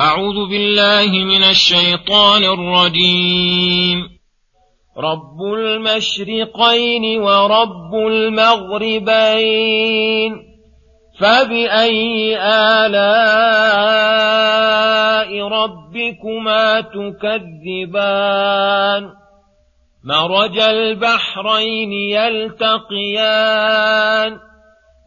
أعوذ بالله من الشيطان الرجيم. رب المشرقين ورب المغربين فبأي آلاء ربكما تكذبان؟ مرج البحرين يلتقيان؟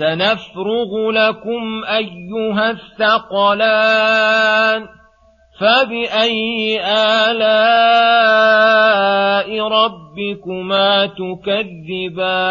سنفرغ لكم أيها الثقلان فبأي آلاء ربكما تكذبان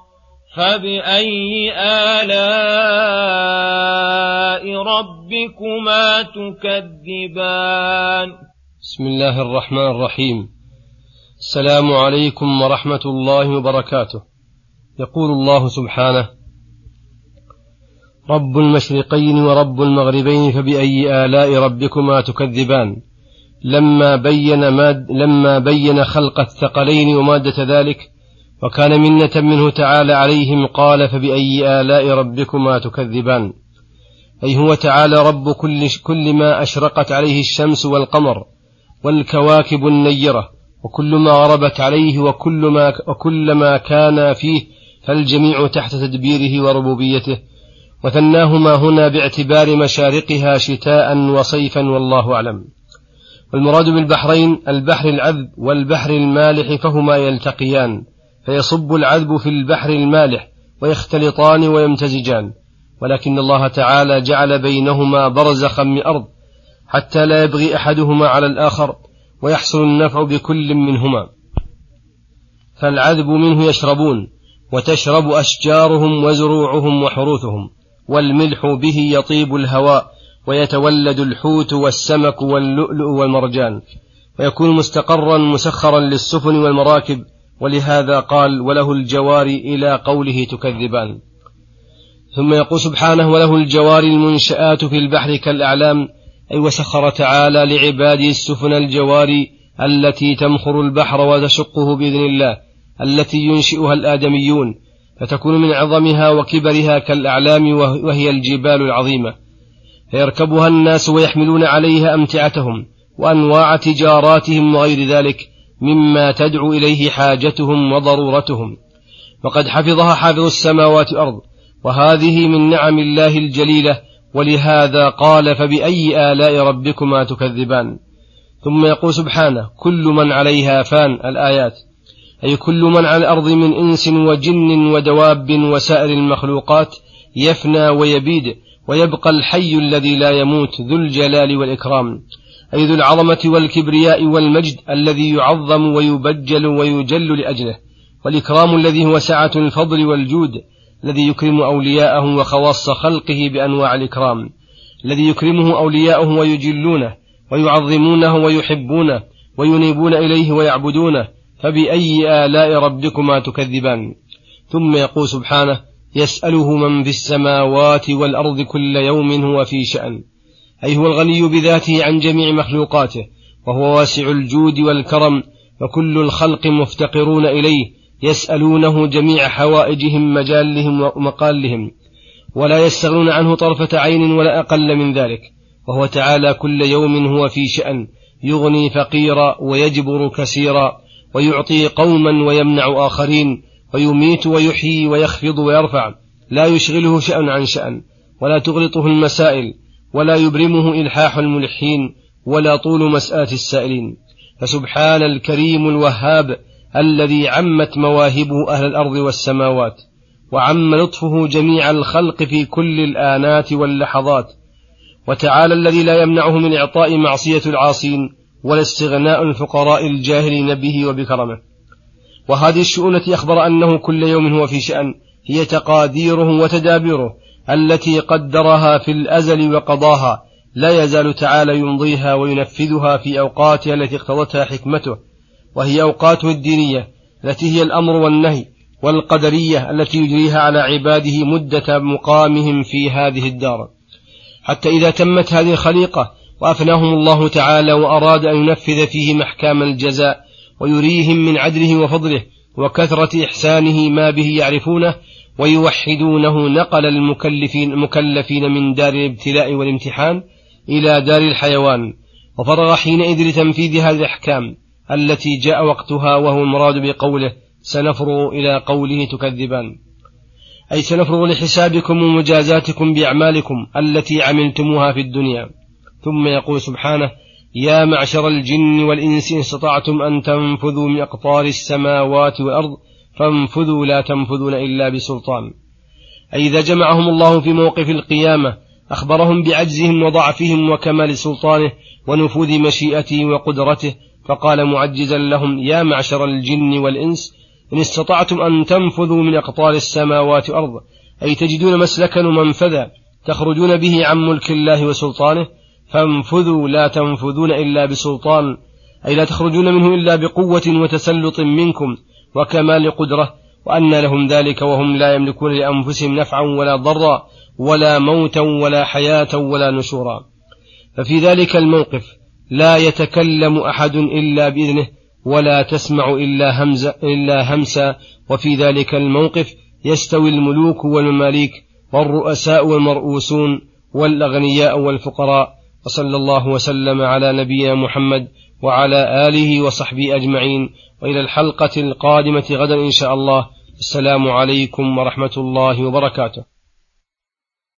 فبأي آلاء ربكما تكذبان بسم الله الرحمن الرحيم. السلام عليكم ورحمة الله وبركاته. يقول الله سبحانه رب المشرقين ورب المغربين فبأي آلاء ربكما تكذبان. لما بين ماد لما بين خلق الثقلين ومادة ذلك وكان منة منه تعالى عليهم قال فبأي آلاء ربكما تكذبان. أي هو تعالى رب كل, كل ما أشرقت عليه الشمس والقمر والكواكب النيرة وكل ما غربت عليه وكل ما, وكل ما كان فيه فالجميع تحت تدبيره وربوبيته. وثناهما هنا باعتبار مشارقها شتاء وصيفا والله أعلم. والمراد بالبحرين البحر العذب والبحر المالح فهما يلتقيان. فيصب العذب في البحر المالح ويختلطان ويمتزجان. ولكن الله تعالى جعل بينهما برزخا من أرض حتى لا يبغي أحدهما على الآخر ويحصل النفع بكل منهما. فالعذب منه يشربون وتشرب أشجارهم وزروعهم وحروثهم والملح به يطيب الهواء ويتولد الحوت والسمك واللؤلؤ والمرجان ويكون مستقرا مسخرا للسفن والمراكب ولهذا قال وله الجوار إلى قوله تكذبان. ثم يقول سبحانه وله الجوار المنشآت في البحر كالأعلام أي وسخر تعالى لعباده السفن الجواري التي تمخر البحر وتشقه بإذن الله التي ينشئها الآدميون فتكون من عظمها وكبرها كالأعلام وهي الجبال العظيمة. فيركبها الناس ويحملون عليها أمتعتهم وأنواع تجاراتهم وغير ذلك. مما تدعو إليه حاجتهم وضرورتهم. وقد حفظها حافظ السماوات والأرض. وهذه من نعم الله الجليلة. ولهذا قال فبأي آلاء ربكما تكذبان. ثم يقول سبحانه كل من عليها فان الآيات. أي كل من على الأرض من إنس وجن ودواب وسائر المخلوقات يفنى ويبيد. ويبقى الحي الذي لا يموت ذو الجلال والإكرام. أي ذو العظمة والكبرياء والمجد الذي يعظم ويبجل ويجل لأجله والإكرام الذي هو سعة الفضل والجود الذي يكرم أولياءه وخواص خلقه بأنواع الإكرام الذي يكرمه أولياءه ويجلونه ويعظمونه ويحبونه وينيبون إليه ويعبدونه فبأي آلاء ربكما تكذبان؟ ثم يقول سبحانه يسأله من في السماوات والأرض كل يوم هو في شأن. أي هو الغني بذاته عن جميع مخلوقاته وهو واسع الجود والكرم وكل الخلق مفتقرون إليه يسألونه جميع حوائجهم مجالهم ومقالهم ولا يستغنون عنه طرفة عين ولا أقل من ذلك وهو تعالى كل يوم هو في شأن يغني فقيرا ويجبر كثيرا ويعطي قوما ويمنع آخرين ويميت ويحيي ويخفض ويرفع لا يشغله شأن عن شأن ولا تغلطه المسائل ولا يبرمه إلحاح الملحين ولا طول مسألة السائلين. فسبحان الكريم الوهاب الذي عمت مواهبه أهل الأرض والسماوات وعم لطفه جميع الخلق في كل الآنات واللحظات. وتعالى الذي لا يمنعه من إعطاء معصية العاصين ولا استغناء الفقراء الجاهلين به وبكرمه. وهذه الشؤون التي أخبر أنه كل يوم هو في شأن هي تقاديره وتدابيره. التي قدرها في الأزل وقضاها لا يزال تعالى يمضيها وينفذها في أوقاتها التي اقتضتها حكمته وهي أوقاته الدينية التي هي الأمر والنهي والقدرية التي يجريها على عباده مدة مقامهم في هذه الدار. حتى إذا تمت هذه الخليقة وأفناهم الله تعالى وأراد أن ينفذ فيهم أحكام الجزاء ويريهم من عدله وفضله وكثرة إحسانه ما به يعرفونه ويوحدونه نقل المكلفين المكلفين من دار الابتلاء والامتحان إلى دار الحيوان. وفرغ حينئذ لتنفيذ هذه الأحكام التي جاء وقتها وهو المراد بقوله سنفرغ إلى قوله تكذبان. أي سنفرغ لحسابكم ومجازاتكم بأعمالكم التي عملتموها في الدنيا. ثم يقول سبحانه يا معشر الجن والإنس إن استطعتم أن تنفذوا من أقطار السماوات والأرض فانفذوا لا تنفذون إلا بسلطان. أي إذا جمعهم الله في موقف القيامة أخبرهم بعجزهم وضعفهم وكمال سلطانه ونفوذ مشيئته وقدرته فقال معجزا لهم يا معشر الجن والإنس إن استطعتم أن تنفذوا من أقطار السماوات والأرض أي تجدون مسلكا ومنفذا تخرجون به عن ملك الله وسلطانه فانفذوا لا تنفذون إلا بسلطان أي لا تخرجون منه إلا بقوة وتسلط منكم وكمال قدرة وأن لهم ذلك وهم لا يملكون لأنفسهم نفعا ولا ضرا ولا موتا ولا حياة ولا نشورا. ففي ذلك الموقف لا يتكلم أحد إلا بإذنه ولا تسمع إلا همزة إلا همسا. وفي ذلك الموقف يستوي الملوك والمماليك والرؤساء والمرؤوسون والأغنياء والفقراء. وصلى الله وسلم على نبينا محمد وعلى آله وصحبه أجمعين. وإلى الحلقة القادمة غدا إن شاء الله. السلام عليكم ورحمة الله وبركاته.